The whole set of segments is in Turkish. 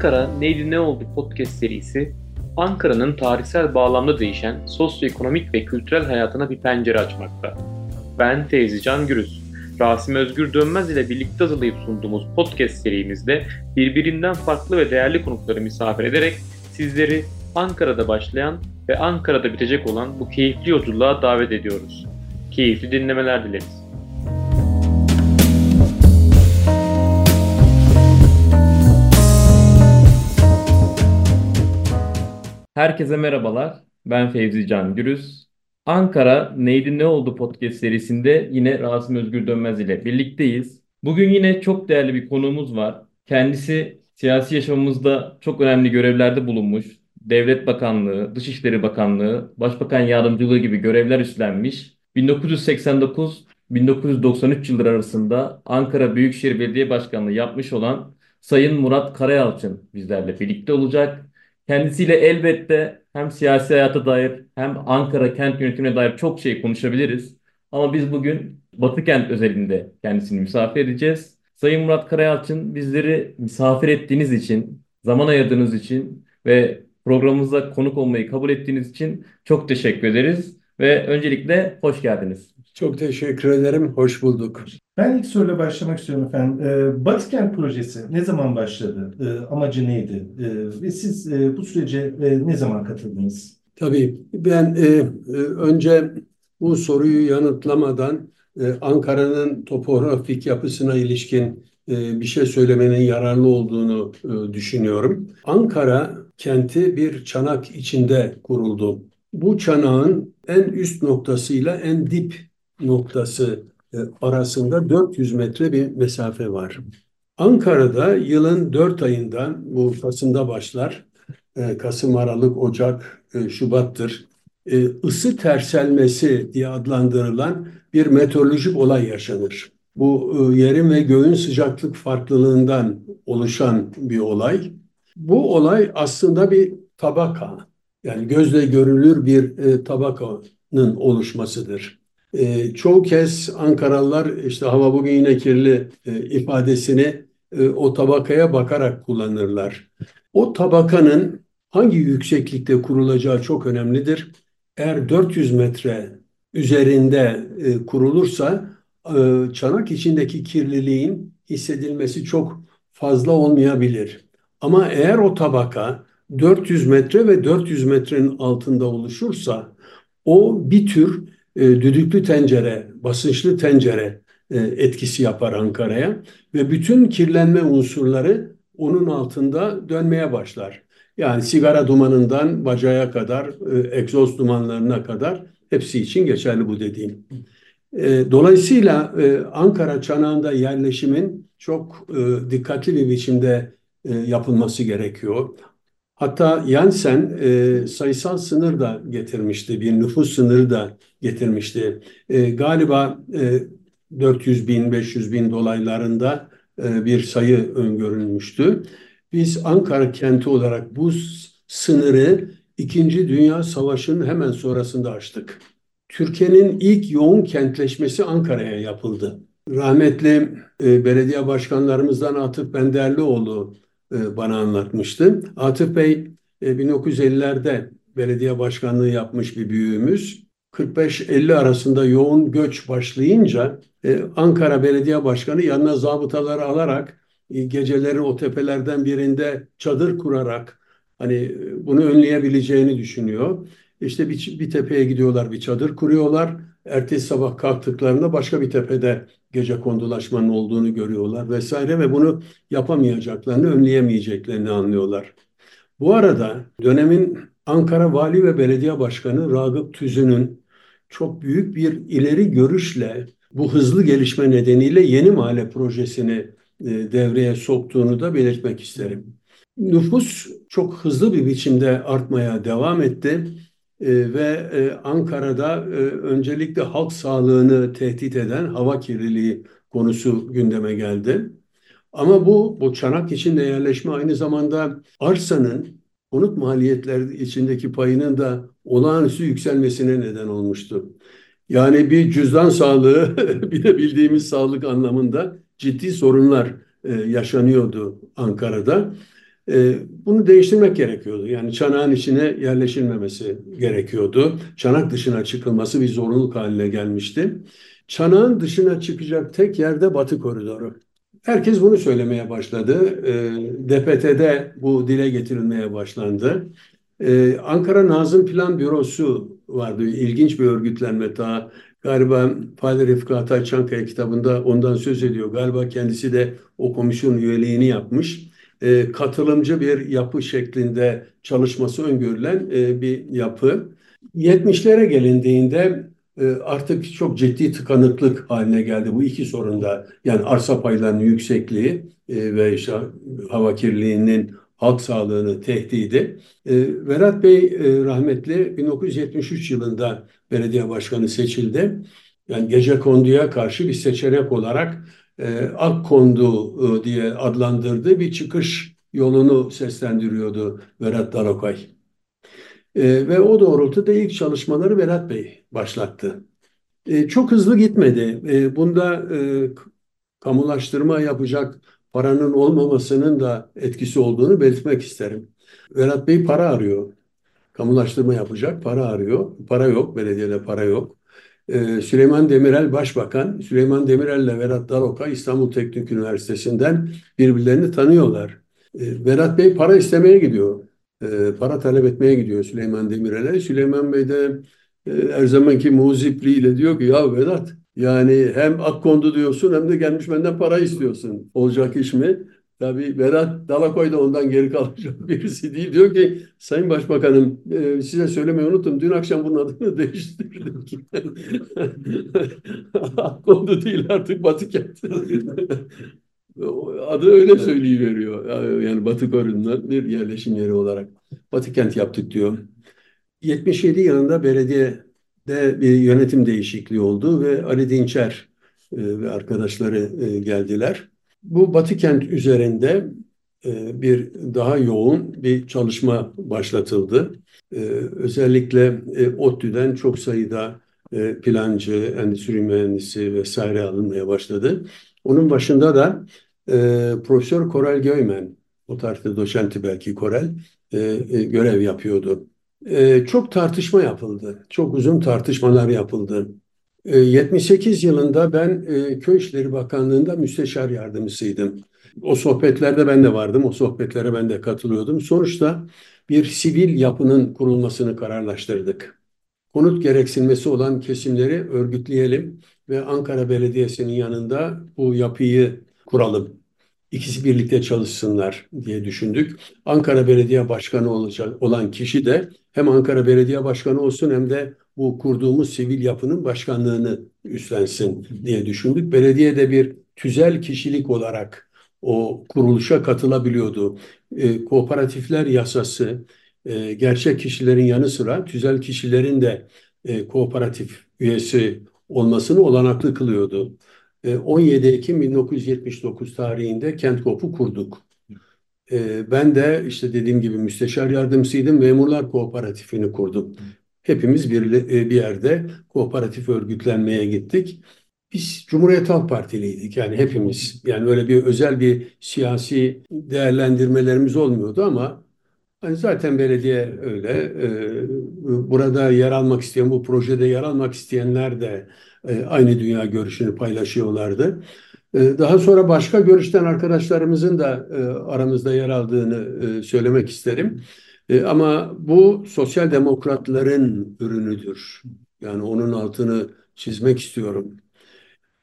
Ankara Neydi Ne Oldu podcast serisi, Ankara'nın tarihsel bağlamda değişen sosyoekonomik ve kültürel hayatına bir pencere açmakta. Ben Teyzi Can Gürüz. Rasim Özgür Dönmez ile birlikte hazırlayıp sunduğumuz podcast serimizde birbirinden farklı ve değerli konukları misafir ederek sizleri Ankara'da başlayan ve Ankara'da bitecek olan bu keyifli yolculuğa davet ediyoruz. Keyifli dinlemeler dileriz. Herkese merhabalar. Ben Fevzi Can Gürüz. Ankara Neydi Ne Oldu podcast serisinde yine Rasim Özgür Dönmez ile birlikteyiz. Bugün yine çok değerli bir konuğumuz var. Kendisi siyasi yaşamımızda çok önemli görevlerde bulunmuş. Devlet Bakanlığı, Dışişleri Bakanlığı, Başbakan Yardımcılığı gibi görevler üstlenmiş. 1989-1993 yılları arasında Ankara Büyükşehir Belediye Başkanlığı yapmış olan Sayın Murat Karayalçın bizlerle birlikte olacak. Kendisiyle elbette hem siyasi hayata dair hem Ankara kent yönetimine dair çok şey konuşabiliriz. Ama biz bugün Batı kent özelinde kendisini misafir edeceğiz. Sayın Murat Karayalçın bizleri misafir ettiğiniz için, zaman ayırdığınız için ve programımıza konuk olmayı kabul ettiğiniz için çok teşekkür ederiz. Ve öncelikle hoş geldiniz. Çok teşekkür ederim. Hoş bulduk. Ben ilk soruyla başlamak istiyorum efendim. Ee, Batıkent projesi ne zaman başladı? Ee, amacı neydi? Ee, ve siz e, bu sürece e, ne zaman katıldınız? Tabii ben e, e, önce bu soruyu yanıtlamadan e, Ankara'nın topografik yapısına ilişkin e, bir şey söylemenin yararlı olduğunu e, düşünüyorum. Ankara kenti bir çanak içinde kuruldu. Bu çanağın en üst noktasıyla en dip noktası e, arasında 400 metre bir mesafe var. Ankara'da yılın 4 ayında bu Kasım'da başlar. E, Kasım, Aralık, Ocak, e, Şubat'tır. Isı terselmesi diye adlandırılan bir meteorolojik olay yaşanır. Bu yerin ve göğün sıcaklık farklılığından oluşan bir olay. Bu olay aslında bir tabaka, yani gözle görülür bir tabakanın oluşmasıdır. E, çoğu kez Ankaralılar işte hava bugün yine kirli e, ifadesini e, o tabakaya bakarak kullanırlar. O tabakanın hangi yükseklikte kurulacağı çok önemlidir. Eğer 400 metre üzerinde e, kurulursa e, çanak içindeki kirliliğin hissedilmesi çok fazla olmayabilir. Ama eğer o tabaka 400 metre ve 400 metrenin altında oluşursa o bir tür e, düdüklü tencere, basınçlı tencere e, etkisi yapar Ankara'ya ve bütün kirlenme unsurları onun altında dönmeye başlar. Yani sigara dumanından bacaya kadar, e, egzoz dumanlarına kadar hepsi için geçerli bu dediğim. Dolayısıyla Ankara çanağında yerleşimin çok dikkatli bir biçimde yapılması gerekiyor. Hatta Yansen e, sayısal sınır da getirmişti, bir nüfus sınırı da getirmişti. E, galiba e, 400 bin, 500 bin dolaylarında e, bir sayı öngörülmüştü. Biz Ankara kenti olarak bu sınırı İkinci Dünya Savaşı'nın hemen sonrasında açtık. Türkiye'nin ilk yoğun kentleşmesi Ankara'ya yapıldı. Rahmetli e, belediye başkanlarımızdan Atıf Benderlioğlu e, bana anlatmıştı. Atıf Bey 1950'lerde e, belediye başkanlığı yapmış bir büyüğümüz. 45-50 arasında yoğun göç başlayınca e, Ankara Belediye Başkanı yanına zabıtaları alarak geceleri o tepelerden birinde çadır kurarak hani bunu önleyebileceğini düşünüyor. İşte bir, bir tepeye gidiyorlar, bir çadır kuruyorlar. Ertesi sabah kalktıklarında başka bir tepede gece kondulaşmanın olduğunu görüyorlar vesaire ve bunu yapamayacaklarını, önleyemeyeceklerini anlıyorlar. Bu arada dönemin Ankara Vali ve Belediye Başkanı Ragıp Tüzün'ün çok büyük bir ileri görüşle bu hızlı gelişme nedeniyle yeni mahalle projesini e, devreye soktuğunu da belirtmek isterim. Nüfus çok hızlı bir biçimde artmaya devam etti e, ve e, Ankara'da e, öncelikle halk sağlığını tehdit eden hava kirliliği konusu gündeme geldi. Ama bu, bu çanak içinde yerleşme aynı zamanda arsanın konut maliyetleri içindeki payının da olağanüstü yükselmesine neden olmuştu. Yani bir cüzdan sağlığı bir de bildiğimiz sağlık anlamında ciddi sorunlar e, yaşanıyordu Ankara'da. E, bunu değiştirmek gerekiyordu. Yani çanağın içine yerleşilmemesi gerekiyordu. Çanak dışına çıkılması bir zorunluluk haline gelmişti. Çanağın dışına çıkacak tek yerde Batı koridoru. Herkes bunu söylemeye başladı. E, DPT'de bu dile getirilmeye başlandı. E, Ankara Nazım Plan Bürosu vardı. İlginç bir örgütlenme daha. Galiba Fahri Atay Çankaya kitabında ondan söz ediyor. Galiba kendisi de o komisyon üyeliğini yapmış. E, katılımcı bir yapı şeklinde çalışması öngörülen e, bir yapı. 70'lere gelindiğinde e, artık çok ciddi tıkanıklık haline geldi bu iki sorunda. Yani arsa paylarının yüksekliği e, ve işte hava kirliliğinin halk sağlığını tehdidi. E, Vedat Bey rahmetli 1973 yılında belediye başkanı seçildi. Yani gece konduya karşı bir seçenek olarak e, Akkondu e, diye adlandırdığı bir çıkış yolunu seslendiriyordu Vedat Dalokay. E, ve o doğrultuda ilk çalışmaları Vedat Bey başlattı. E, çok hızlı gitmedi. E, bunda e, kamulaştırma yapacak paranın olmamasının da etkisi olduğunu belirtmek isterim. Vedat Bey para arıyor. Kamulaştırma yapacak para arıyor. Para yok, belediyede para yok. Ee, Süleyman Demirel Başbakan, Süleyman Demirel ile Vedat Daroka İstanbul Teknik Üniversitesi'nden birbirlerini tanıyorlar. Ee, Vedat Bey para istemeye gidiyor. Ee, para talep etmeye gidiyor Süleyman Demirel'e. Süleyman Bey de e, her zamanki muzipliğiyle diyor ki ya Vedat yani hem Akkondu diyorsun hem de gelmiş benden para istiyorsun. Olacak iş mi? Tabii Vedat Dalakoy da ondan geri kalacak birisi değil. Diyor ki Sayın Başbakanım e, size söylemeyi unuttum. Dün akşam bunun adını değiştirdik. Akkondu değil artık Batı Kent. Adı öyle söyleyiveriyor. Yani Batı Korun'dan bir yerleşim yeri olarak. Batı Kent yaptık diyor. 77 yılında belediyede bir yönetim değişikliği oldu ve Ali Dinçer e, ve arkadaşları e, geldiler. Bu Batı Kent üzerinde e, bir daha yoğun bir çalışma başlatıldı. Özellikle ODTÜ'den çok sayıda plancı, endüstri mühendisi vesaire alınmaya başladı. Onun başında da Profesör Korel Göymen, o tarihte doçenti belki Korel, görev yapıyordu. Çok tartışma yapıldı. Çok uzun tartışmalar yapıldı. 78 ee, yılında ben e, Köy İşleri Bakanlığı'nda müsteşar yardımcısıydım. O sohbetlerde ben de vardım. O sohbetlere ben de katılıyordum. Sonuçta bir sivil yapının kurulmasını kararlaştırdık. Konut gereksinmesi olan kesimleri örgütleyelim ve Ankara Belediyesi'nin yanında bu yapıyı kuralım İkisi birlikte çalışsınlar diye düşündük. Ankara Belediye Başkanı olacak olan kişi de hem Ankara Belediye Başkanı olsun hem de bu kurduğumuz sivil yapının başkanlığını üstlensin diye düşündük. Belediye de bir tüzel kişilik olarak o kuruluşa katılabiliyordu. E, kooperatifler yasası e, gerçek kişilerin yanı sıra tüzel kişilerin de e, kooperatif üyesi olmasını olanaklı kılıyordu. 17 e, Ekim 1979 tarihinde Kentkop'u kurduk. E, ben de işte dediğim gibi müsteşar yardımcısıydım. Memurlar Kooperatifini kurdum. Hepimiz bir, e, bir yerde kooperatif örgütlenmeye gittik. Biz Cumhuriyet Halk Partiliydik yani hepimiz. Yani öyle bir özel bir siyasi değerlendirmelerimiz olmuyordu ama hani zaten belediye öyle. Burada yer almak isteyen, bu projede yer almak isteyenler de e, aynı dünya görüşünü paylaşıyorlardı. E, daha sonra başka görüşten arkadaşlarımızın da e, aramızda yer aldığını söylemek isterim. Ama bu sosyal demokratların ürünüdür. Yani onun altını çizmek istiyorum.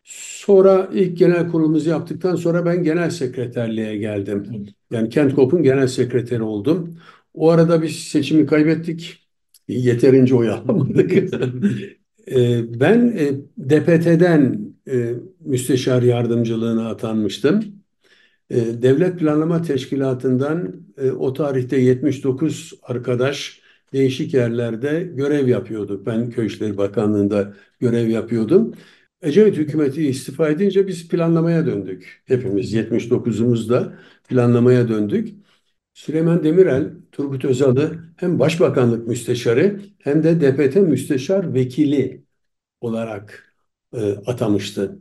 Sonra ilk genel kurulumuzu yaptıktan sonra ben genel sekreterliğe geldim. Yani Kentkop'un genel sekreteri oldum. O arada biz seçimi kaybettik. Yeterince oy alamadık. Ee, ben e, DPT'den e, müsteşar yardımcılığına atanmıştım. E, Devlet Planlama Teşkilatı'ndan o tarihte 79 arkadaş değişik yerlerde görev yapıyorduk. Ben Köy İşleri Bakanlığı'nda görev yapıyordum. Ecevit hükümeti istifa edince biz planlamaya döndük. Hepimiz 79'umuzda planlamaya döndük. Süleyman Demirel, Turgut Özal'ı hem Başbakanlık Müsteşarı hem de DPT Müsteşar Vekili olarak e, atamıştı.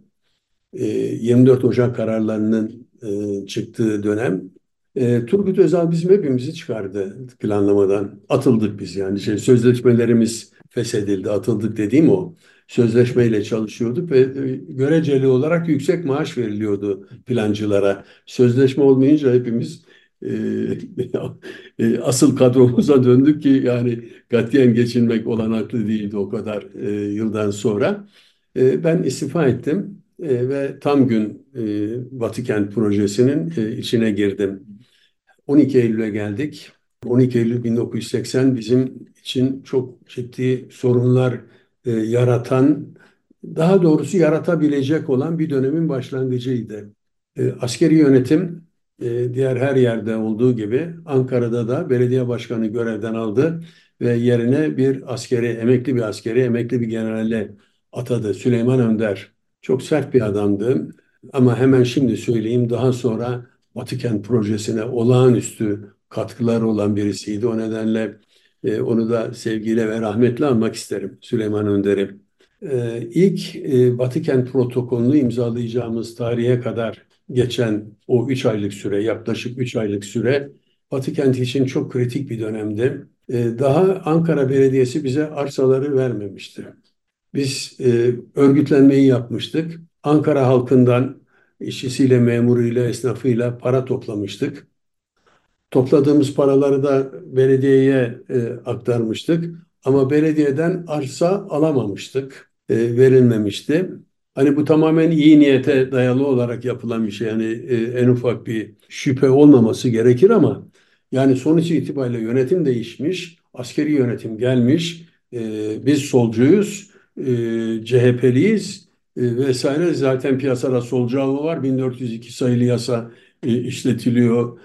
E, 24 Ocak kararlarının e, çıktığı dönem E, Turgut Özal bizim hepimizi çıkardı planlamadan. Atıldık biz yani. Şey, sözleşmelerimiz feshedildi. Atıldık dediğim o. Sözleşmeyle çalışıyorduk ve e, göreceli olarak yüksek maaş veriliyordu plancılara. Sözleşme olmayınca hepimiz e, e, asıl kadromuza döndük ki yani katiyen geçinmek olanaklı değildi o kadar e, yıldan sonra. E, ben istifa ettim e, ve tam gün e, Batıkent projesinin e, içine girdim. 12 Eylül'e geldik. 12 Eylül 1980 bizim için çok ciddi sorunlar e, yaratan, daha doğrusu yaratabilecek olan bir dönemin başlangıcıydı. E, askeri yönetim e, diğer her yerde olduğu gibi Ankara'da da belediye başkanı görevden aldı ve yerine bir askeri, emekli bir askeri, emekli bir generale atadı. Süleyman Önder. Çok sert bir adamdı ama hemen şimdi söyleyeyim daha sonra Batıkent projesine olağanüstü katkıları olan birisiydi. O nedenle e, onu da sevgiyle ve rahmetle anmak isterim Süleyman Önder'i. E, ilk e, Batıkent protokolünü imzalayacağımız tarihe kadar geçen o 3 aylık süre, yaklaşık 3 aylık süre Batıkent için çok kritik bir dönemdi. E, daha Ankara Belediyesi bize arsaları vermemişti. Biz e, örgütlenmeyi yapmıştık. Ankara halkından işçisiyle, memuruyla, esnafıyla para toplamıştık. Topladığımız paraları da belediyeye e, aktarmıştık. Ama belediyeden arsa alamamıştık, e, verilmemişti. Hani bu tamamen iyi niyete dayalı olarak yapılan bir şey. Yani e, en ufak bir şüphe olmaması gerekir ama yani sonuç itibariyle yönetim değişmiş, askeri yönetim gelmiş. E, biz solcuyuz, e, CHP'liyiz e, vesaire. Zaten piyasada solcu avı var. 1402 sayılı yasa e, işletiliyor.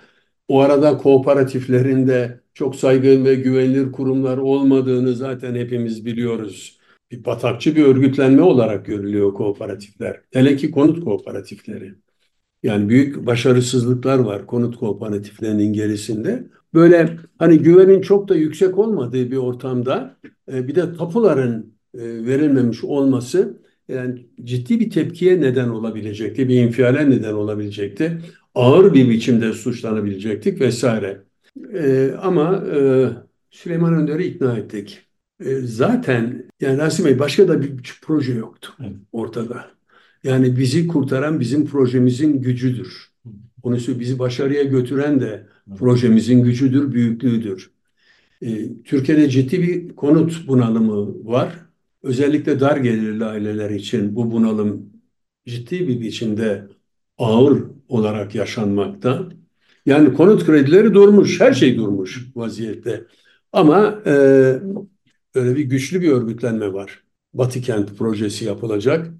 O arada kooperatiflerin de çok saygın ve güvenilir kurumlar olmadığını zaten hepimiz biliyoruz. Bir batakçı bir örgütlenme olarak görülüyor kooperatifler. Hele ki konut kooperatifleri. Yani büyük başarısızlıklar var konut kooperatiflerinin gerisinde. Böyle hani güvenin çok da yüksek olmadığı bir ortamda e, bir de tapuların verilmemiş olması yani ciddi bir tepkiye neden olabilecekti, bir infiale neden olabilecekti. Ağır bir biçimde suçlanabilecektik vesaire. E, ama e, Süleyman Önder'i ikna ettik. E, zaten yani Rasim Bey başka da bir proje yoktu ortada. Yani bizi kurtaran bizim projemizin gücüdür. Onu bizi başarıya götüren de projemizin gücüdür, büyüklüğüdür. E, Türkiye'de ciddi bir konut bunalımı var. Özellikle dar gelirli aileler için bu bunalım ciddi bir biçimde ağır olarak yaşanmakta. Yani konut kredileri durmuş, her şey durmuş vaziyette. Ama e, öyle bir güçlü bir örgütlenme var. Batı Kent projesi yapılacak.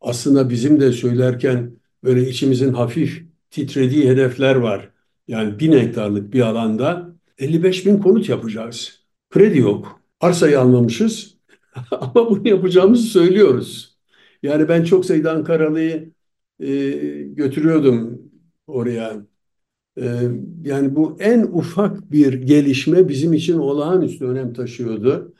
Aslında bizim de söylerken böyle içimizin hafif titrediği hedefler var. Yani bin hektarlık bir alanda 55 bin konut yapacağız. Kredi yok. Arsayı almamışız ama bunu yapacağımızı söylüyoruz. Yani ben çok sayıda Ankaralı'yı e, götürüyordum oraya. E, yani bu en ufak bir gelişme bizim için olağanüstü önem taşıyordu.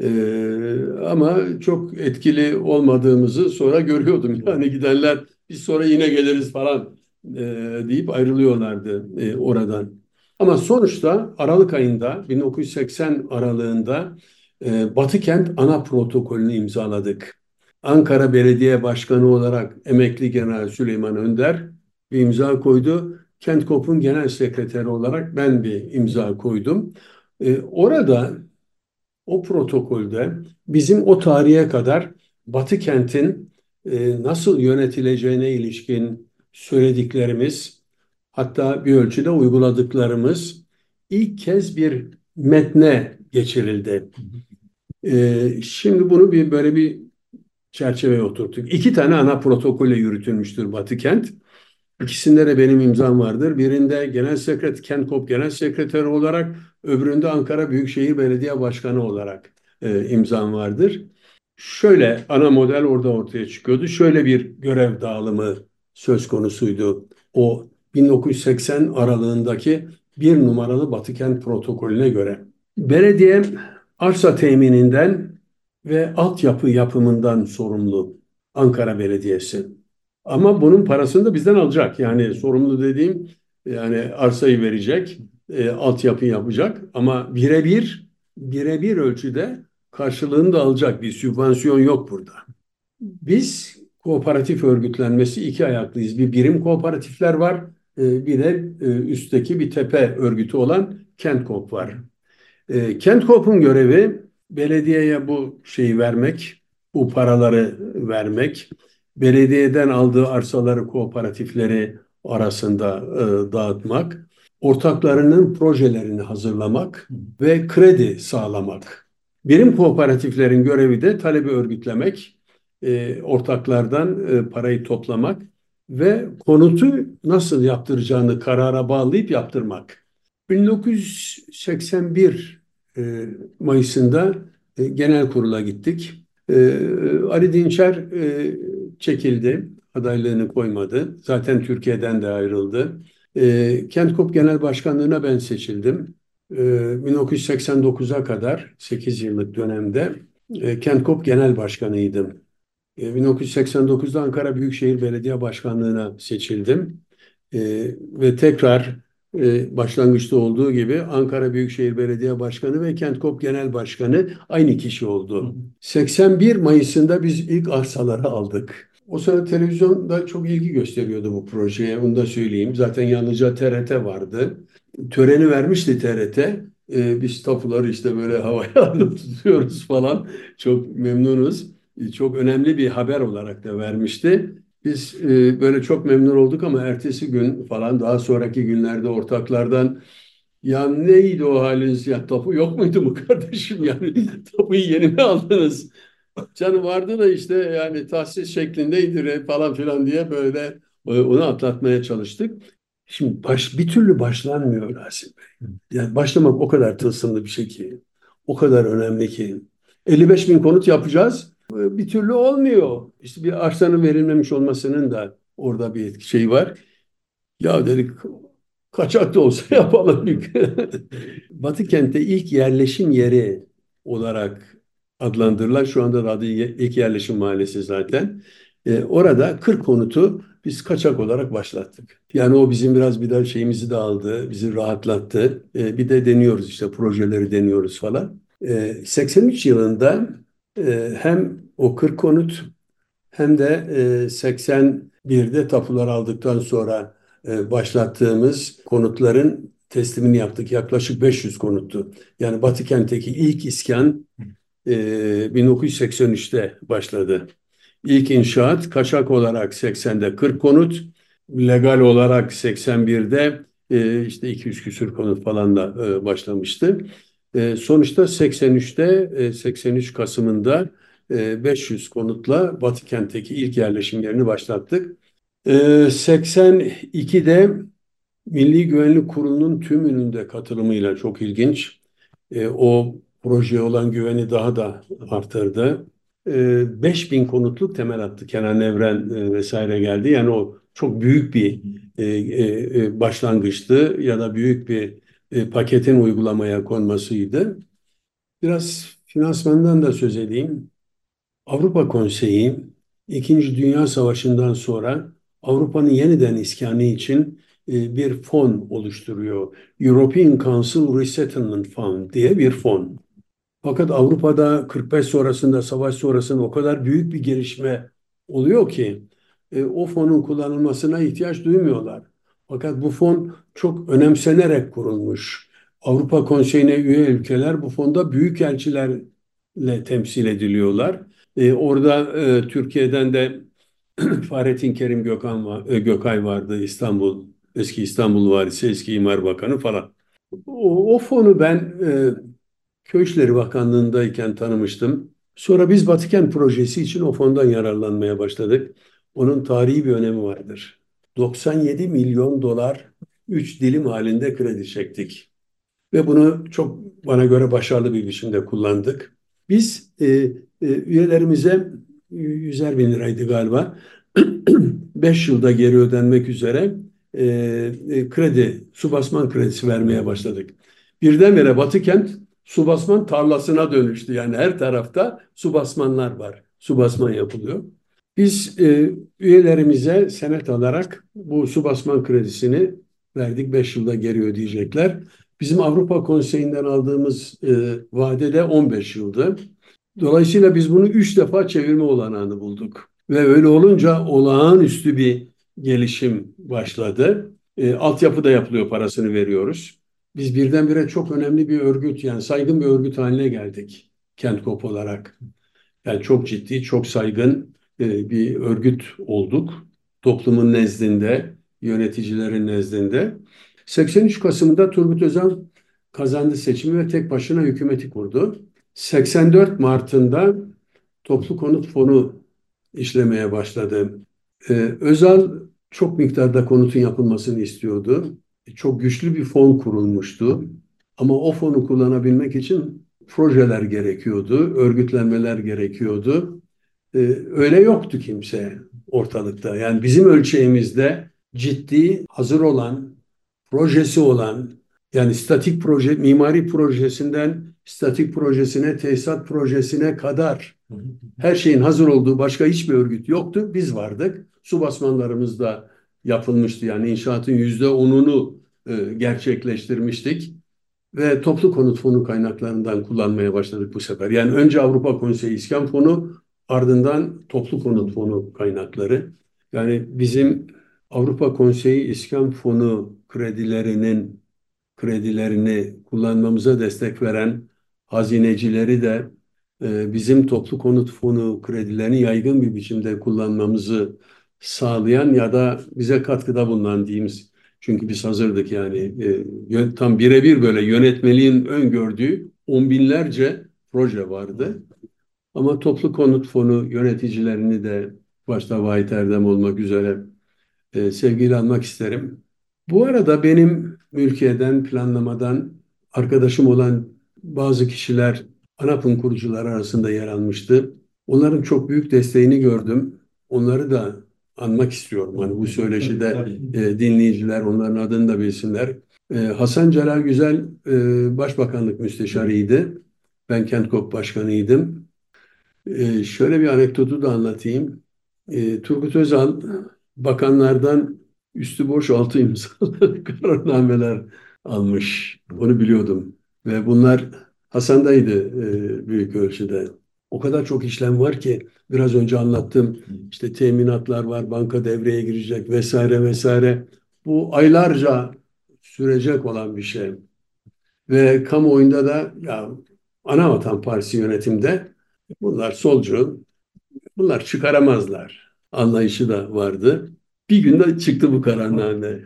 Ee, ama çok etkili olmadığımızı sonra görüyordum. Yani gidenler biz sonra yine geliriz falan e, deyip ayrılıyorlardı e, oradan. Ama sonuçta Aralık ayında 1980 aralığında e, Batı Kent ana protokolünü imzaladık. Ankara Belediye Başkanı olarak emekli General Süleyman Önder bir imza koydu. Kent Kop'un genel sekreteri olarak ben bir imza koydum. E, orada o protokolde bizim o tarihe kadar Batı kentin e, nasıl yönetileceğine ilişkin söylediklerimiz, hatta bir ölçüde uyguladıklarımız ilk kez bir metne geçirildi. E, şimdi bunu bir böyle bir çerçeveye oturttuk. İki tane ana protokolle yürütülmüştür Batı kent. İkisinde de benim imzam vardır. Birinde genel sekreter, Kenkop genel sekreteri olarak, öbüründe Ankara Büyükşehir Belediye Başkanı olarak e, imzam vardır. Şöyle ana model orada ortaya çıkıyordu. Şöyle bir görev dağılımı söz konusuydu. O 1980 aralığındaki bir numaralı Batıkent protokolüne göre. Belediye arsa temininden ve altyapı yapımından sorumlu Ankara Belediyesi. Ama bunun parasını da bizden alacak. Yani sorumlu dediğim Yani arsayı verecek, e, altyapı yapacak ama birebir birebir ölçüde karşılığını da alacak bir sübvansiyon yok burada. Biz kooperatif örgütlenmesi iki ayaklıyız. Bir birim kooperatifler var, e, bir de e, üstteki bir tepe örgütü olan Kentkop var. E, Kentkop'un görevi belediyeye bu şeyi vermek, bu paraları vermek, belediyeden aldığı arsaları kooperatifleri arasında e, dağıtmak, ortaklarının projelerini hazırlamak ve kredi sağlamak. Birim kooperatiflerin görevi de talebi örgütlemek, e, ortaklardan e, parayı toplamak ve konutu nasıl yaptıracağını karara bağlayıp yaptırmak. 1981 e, Mayıs'ında e, genel kurula gittik. E, Ali Dinçer e, çekildi, adaylığını koymadı. Zaten Türkiye'den de ayrıldı. E, Kentkop Genel Başkanlığı'na ben seçildim. E, 1989'a kadar 8 yıllık dönemde e, Kentkop Genel Başkanıydım. E, 1989'da Ankara Büyükşehir Belediye Başkanlığı'na seçildim. E, ve tekrar başlangıçta olduğu gibi Ankara Büyükşehir Belediye Başkanı ve Kentkop Genel Başkanı aynı kişi oldu. 81 Mayıs'ında biz ilk arsaları aldık. O sırada televizyonda çok ilgi gösteriyordu bu projeye, onu da söyleyeyim. Zaten yalnızca TRT vardı. Töreni vermişti TRT. Ee, biz tapuları işte böyle havaya alıp tutuyoruz falan. Çok memnunuz. Çok önemli bir haber olarak da vermişti. Biz e, böyle çok memnun olduk ama ertesi gün falan daha sonraki günlerde ortaklardan ya neydi o haliniz ya tapu yok muydu mu kardeşim yani tapuyu yeni mi aldınız? Canı vardı da işte yani tahsis şeklindeydi falan filan diye böyle e, onu atlatmaya çalıştık. Şimdi baş, bir türlü başlanmıyor Rasim Bey. Yani başlamak o kadar tılsımlı bir şey ki. O kadar önemli ki. 55 bin konut yapacağız. E, bir türlü olmuyor. İşte bir arsanın verilmemiş olmasının da orada bir şey var. Ya dedik kaçak da olsa yapalım. Batı kentte ilk yerleşim yeri olarak adlandırılan şu anda da adı ilk yerleşim mahallesi zaten. E, orada 40 konutu biz kaçak olarak başlattık. Yani o bizim biraz bir daha şeyimizi de aldı, bizi rahatlattı. E, bir de deniyoruz işte projeleri deniyoruz falan. E, 83 yılında e, hem o 40 konut hem de e, 81'de tapular aldıktan sonra e, başlattığımız konutların teslimini yaptık. Yaklaşık 500 konuttu. Yani Batı kentteki ilk iskan e, 1983'te başladı. İlk inşaat kaçak olarak 80'de 40 konut, legal olarak 81'de e, işte 200 küsür konut falan da e, başlamıştı. E, sonuçta 83'te e, 83 Kasım'ında e, 500 konutla Batı kentteki ilk yerleşim yerini başlattık. E, 82'de Milli Güvenlik Kurulu'nun tümünün de katılımıyla çok ilginç. E, o projeye olan güveni daha da arttırdı. E, 5000 konutluk temel attı. Kenan Evren e, vesaire geldi. Yani o çok büyük bir e, e, başlangıçtı ya da büyük bir paketin uygulamaya konmasıydı. Biraz finansmandan da söz edeyim. Avrupa Konseyi İkinci Dünya Savaşı'ndan sonra Avrupa'nın yeniden iskanı için e, bir fon oluşturuyor. European Council Resettlement Fund diye bir fon. Fakat Avrupa'da 45 sonrasında, savaş sonrasında o kadar büyük bir gelişme oluyor ki e, o fonun kullanılmasına ihtiyaç duymuyorlar. Fakat bu fon çok önemsenerek kurulmuş. Avrupa Konseyi'ne üye ülkeler bu fonda büyükelçilerle temsil ediliyorlar. E, orada e, Türkiye'den de Fahrettin Kerim Gökhan, e, Gökay vardı İstanbul, eski İstanbul Valisi, eski İmar Bakanı falan. O, o fonu ben e, Köy İşleri Bakanlığı'ndayken tanımıştım. Sonra biz Batıkent projesi için o fondan yararlanmaya başladık. Onun tarihi bir önemi vardır. 97 milyon dolar 3 dilim halinde kredi çektik. Ve bunu çok bana göre başarılı bir biçimde kullandık. Biz e, e, üyelerimize 100'er bin liraydı galiba. 5 yılda geri ödenmek üzere e, e, kredi, su basman kredisi vermeye başladık. Birdenbire Batıkent su basman tarlasına dönüştü. Yani her tarafta su basmanlar var. Su basman yapılıyor. Biz e, üyelerimize senet alarak bu su basman kredisini verdik 5 yılda geri ödeyecekler. Bizim Avrupa Konseyi'nden aldığımız e, vade de 15 yıldı. Dolayısıyla biz bunu 3 defa çevirme olanağını bulduk. Ve öyle olunca olağanüstü bir gelişim başladı. E, altyapı da yapılıyor, parasını veriyoruz. Biz birdenbire çok önemli bir örgüt, yani saygın bir örgüt haline geldik Kentkop olarak. Yani çok ciddi, çok saygın e, bir örgüt olduk. Toplumun nezdinde, yöneticilerin nezdinde. 83 Kasım'da Turgut Özal kazandı seçimi ve tek başına hükümeti kurdu. 84 Mart'ında Toplu Konut Fonu işlemeye başladı. Ee, Özal çok miktarda konutun yapılmasını istiyordu. Çok güçlü bir fon kurulmuştu. Ama o fonu kullanabilmek için projeler gerekiyordu, örgütlenmeler gerekiyordu. Ee, öyle yoktu kimse ortalıkta. Yani bizim ölçeğimizde ciddi, hazır olan, projesi olan, yani statik proje, mimari projesinden statik projesine, tesisat projesine kadar her şeyin hazır olduğu başka hiçbir örgüt yoktu. Biz vardık. Su basmanlarımız da yapılmıştı. Yani inşaatın yüzde onunu e, gerçekleştirmiştik. Ve toplu konut fonu kaynaklarından kullanmaya başladık bu sefer. Yani önce Avrupa Konseyi İskan Fonu, ardından toplu konut fonu kaynakları. Yani bizim Avrupa Konseyi İskan Fonu kredilerinin kredilerini kullanmamıza destek veren hazinecileri de e, bizim toplu konut fonu kredilerini yaygın bir biçimde kullanmamızı sağlayan ya da bize katkıda bulunan diyeyimiz. Çünkü biz hazırdık yani e, tam birebir böyle yönetmeliğin öngördüğü on binlerce proje vardı. Ama toplu konut fonu yöneticilerini de başta Vahit Erdem olmak üzere e, sevgiyle almak isterim. Bu arada benim mülkiyeden, planlamadan arkadaşım olan bazı kişiler ANAP'ın kurucuları arasında yer almıştı. Onların çok büyük desteğini gördüm. Onları da anmak istiyorum. Hani bu söyleşide e, dinleyiciler onların adını da bilsinler. E, Hasan Celal Güzel e, Başbakanlık Müsteşarıydı. Ben Kentkop Başkanıydım. E, şöyle bir anekdotu da anlatayım. E, Turgut Özal bakanlardan üstü boş altı imzalı kararnameler almış. Onu biliyordum. Ve bunlar Hasan'daydı e, büyük ölçüde. O kadar çok işlem var ki biraz önce anlattım. İşte teminatlar var, banka devreye girecek vesaire vesaire. Bu aylarca sürecek olan bir şey. Ve kamuoyunda da ya Anavatan Partisi yönetimde bunlar solcu, bunlar çıkaramazlar anlayışı da vardı. Bir günde çıktı bu kararname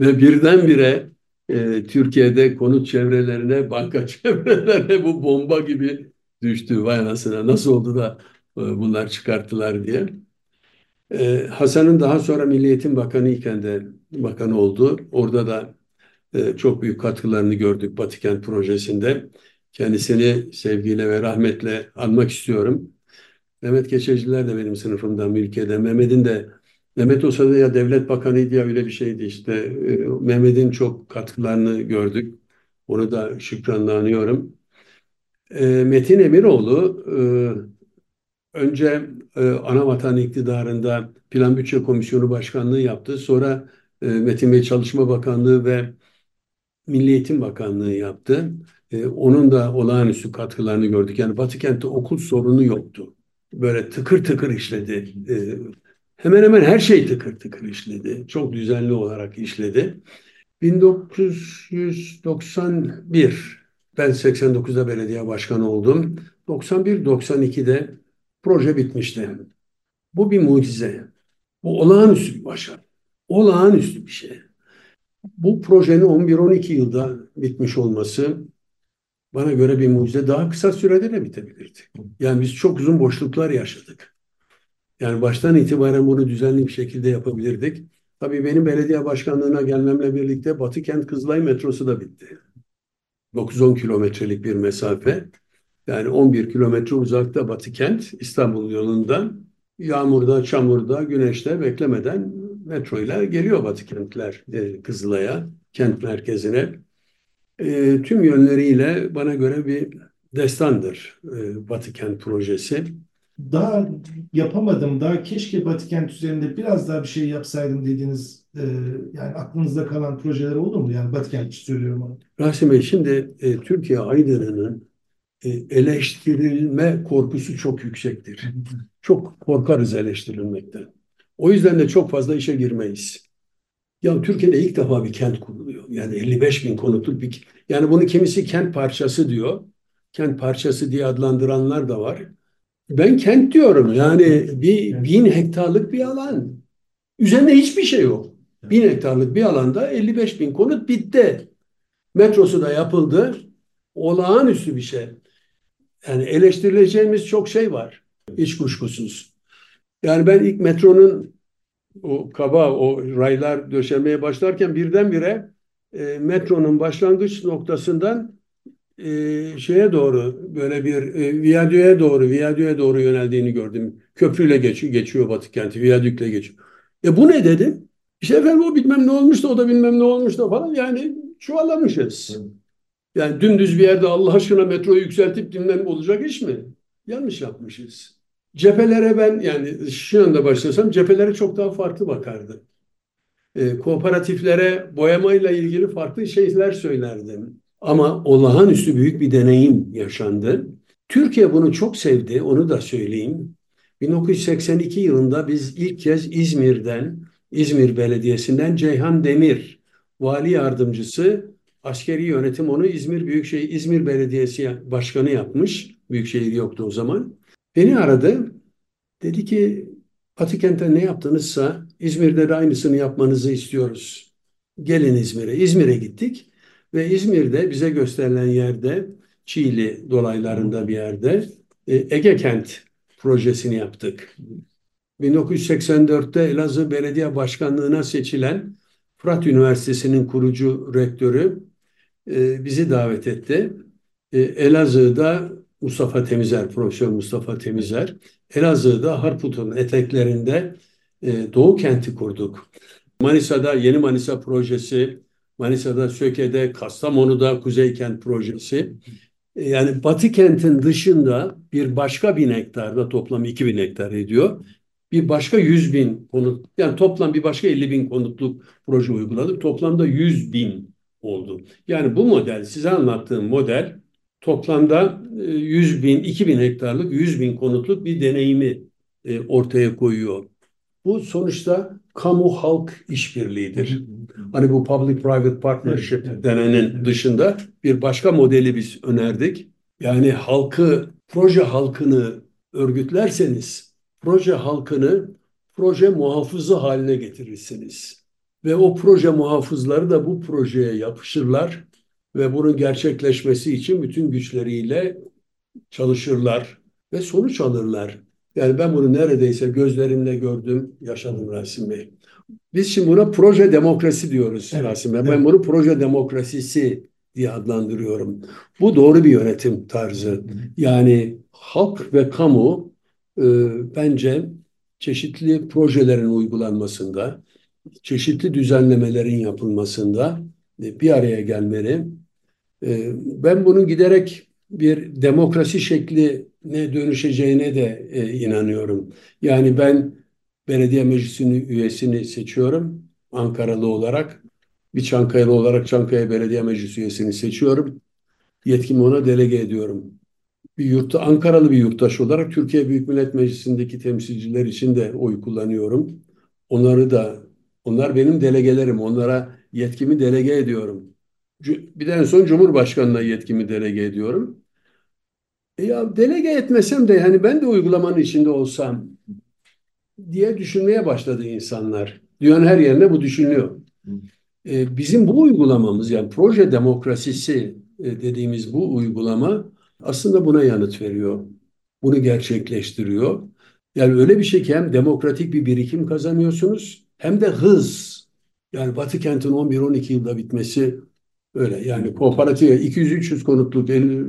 ve birdenbire e, Türkiye'de konut çevrelerine, banka çevrelerine bu bomba gibi düştü. Vay anasına nasıl oldu da e, bunlar çıkarttılar diye. E, Hasan'ın daha sonra Milli Eğitim Bakanı iken de bakan oldu. Orada da e, çok büyük katkılarını gördük Batıkent projesinde. Kendisini sevgiyle ve rahmetle anmak istiyorum. Mehmet Keçeciler de benim sınıfımdan ülkede. Mehmet'in de Mehmet o sırada ya devlet bakanıydı ya öyle bir şeydi işte. E, Mehmet'in çok katkılarını gördük. Onu da şükranla anıyorum. E, Metin Emiroğlu e, önce e, Anavatan iktidarında Plan Bütçe Komisyonu Başkanlığı yaptı. Sonra e, Metin Bey Çalışma Bakanlığı ve Milli Eğitim Bakanlığı yaptı. E, onun da olağanüstü katkılarını gördük. Yani Batı kentte okul sorunu yoktu. Böyle tıkır tıkır işledi. E, hemen hemen her şey tıkır tıkır işledi. Çok düzenli olarak işledi. 1991 ben 89'da belediye başkanı oldum. 91-92'de proje bitmişti. Bu bir mucize. Bu olağanüstü bir başarı. Olağanüstü bir şey. Bu projenin 11-12 yılda bitmiş olması bana göre bir mucize. Daha kısa sürede de bitebilirdi. Yani biz çok uzun boşluklar yaşadık. Yani baştan itibaren bunu düzenli bir şekilde yapabilirdik. Tabii benim belediye başkanlığına gelmemle birlikte Batı Kent Kızılay metrosu da bitti. 9-10 kilometrelik bir mesafe. Yani 11 kilometre uzakta Batı Kent İstanbul yolundan yağmurda, çamurda, güneşte beklemeden metro ile geliyor Batı Kentler e, Kızılay'a, kent merkezine. E, tüm yönleriyle bana göre bir destandır e, Batı Kent projesi. Daha yapamadım, daha keşke Batıkent üzerinde biraz daha bir şey yapsaydım dediğiniz e, yani aklınızda kalan projeler oldu mu? Yani Batıkent için söylüyorum onu. Rasim Bey şimdi e, Türkiye Aydını'nın e, eleştirilme korkusu çok yüksektir. Çok korkarız eleştirilmekten. O yüzden de çok fazla işe girmeyiz. Ya Türkiye'de ilk defa bir kent kuruluyor. Yani 55 bin konutluk bir yani bunu kimisi kent parçası diyor. Kent parçası diye adlandıranlar da var. Ben kent diyorum. Yani bir bin hektarlık bir alan. Üzerinde hiçbir şey yok. Bin hektarlık bir alanda 55 bin konut bitti. Metrosu da yapıldı. Olağanüstü bir şey. Yani eleştirileceğimiz çok şey var. Hiç kuşkusuz. Yani ben ilk metronun o kaba, o raylar döşemeye başlarken birdenbire e, metronun başlangıç noktasından e, şeye doğru böyle bir e, viyadüğe doğru, viyadüğe doğru yöneldiğini gördüm. Köprüyle geçiyor, geçiyor Batı kenti, viyadükle geçiyor. E bu ne dedim? İşte efendim o bilmem ne olmuş da o da bilmem ne olmuş da falan yani çuvallamışız. Yani dümdüz bir yerde Allah aşkına metroyu yükseltip bilmem olacak iş mi? Yanlış yapmışız. Cephelere ben yani şu anda başlasam cephelere çok daha farklı bakardım. E, kooperatiflere boyamayla ilgili farklı şeyler söylerdim. Ama olağanüstü büyük bir deneyim yaşandı. Türkiye bunu çok sevdi, onu da söyleyeyim. 1982 yılında biz ilk kez İzmir'den, İzmir Belediyesi'nden Ceyhan Demir, vali yardımcısı, askeri yönetim onu İzmir Büyükşehir, İzmir Belediyesi Başkanı yapmış. Büyükşehir yoktu o zaman. Beni aradı. Dedi ki Patikent'te ne yaptınızsa İzmir'de de aynısını yapmanızı istiyoruz. Gelin İzmir'e. İzmir'e gittik ve İzmir'de bize gösterilen yerde Çiğli dolaylarında bir yerde e, Ege Kent projesini yaptık. 1984'te Elazığ Belediye Başkanlığı'na seçilen Fırat Üniversitesi'nin kurucu rektörü e, bizi davet etti. E, Elazığ'da Mustafa Temizer, Profesör Mustafa Temizer, Elazığ'da Harput'un eteklerinde Doğu Kenti kurduk. Manisa'da Yeni Manisa projesi, Manisa'da Söke'de, Kastamonu'da Kuzey Kent projesi. E, yani Batı kentin dışında bir başka bin hektarda toplam 2000 hektar ediyor. Bir başka 100 bin konut, yani toplam bir başka 50 bin konutluk proje uyguladık. Toplamda 100 bin oldu. Yani bu model, size anlattığım model toplamda 100 e, bin, 2000 hektarlık 100 bin konutluk bir deneyimi e, ortaya koyuyor. Bu sonuçta kamu halk işbirliğidir. Hani bu public private partnership denenin dışında bir başka modeli biz önerdik. Yani halkı, proje halkını örgütlerseniz proje halkını proje muhafızı haline getirirsiniz. Ve o proje muhafızları da bu projeye yapışırlar ve bunun gerçekleşmesi için bütün güçleriyle çalışırlar ve sonuç alırlar. Yani ben bunu neredeyse gözlerimle gördüm, yaşadım Rasim Bey. Biz şimdi buna proje demokrasi diyoruz evet, Rasim Bey. Evet. Ben bunu proje demokrasisi diye adlandırıyorum. Bu doğru bir yönetim tarzı. Yani halk ve kamu e, bence çeşitli projelerin uygulanmasında, çeşitli düzenlemelerin yapılmasında e, bir araya gelmeli. E, ben bunun giderek bir demokrasi şekline dönüşeceğine de e, inanıyorum. Yani ben belediye meclisinin üyesini seçiyorum Ankaralı olarak. Bir Çankaya'lı olarak Çankaya Belediye Meclisi üyesini seçiyorum. Yetkimi ona delege ediyorum. Bir yurtta Ankaralı bir yurttaş olarak Türkiye Büyük Millet Meclisi'ndeki temsilciler için de oy kullanıyorum. Onları da onlar benim delegelerim. Onlara yetkimi delege ediyorum. Bir de en son Cumhurbaşkanı'na yetkimi delege ediyorum. E ya delege etmesem de yani ben de uygulamanın içinde olsam diye düşünmeye başladı insanlar. Dünyanın her yerinde bu düşünülüyor. E, bizim bu uygulamamız yani proje demokrasisi e, dediğimiz bu uygulama aslında buna yanıt veriyor. Bunu gerçekleştiriyor. Yani öyle bir şey ki hem demokratik bir birikim kazanıyorsunuz hem de hız. Yani Batı kentin 11-12 yılda bitmesi öyle. Yani kooperatif 200-300 konutluk 50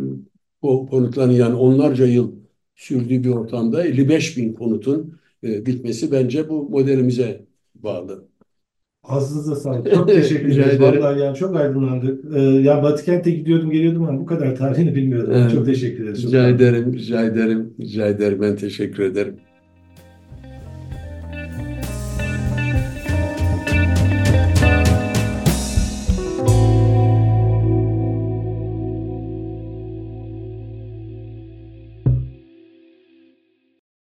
konutların yani onlarca yıl sürdüğü bir ortamda 55 bin konutun e, bitmesi bence bu modelimize bağlı. Ağzınıza sağlık. Çok teşekkür ederiz. ederim. Vallahi yani çok aydınlandık. Ee, ya Batıkent'e gidiyordum geliyordum ama bu kadar tarihini bilmiyordum. Evet. Çok teşekkür ederiz. Rica ederim, rica ederim, rica ederim. Ben teşekkür ederim.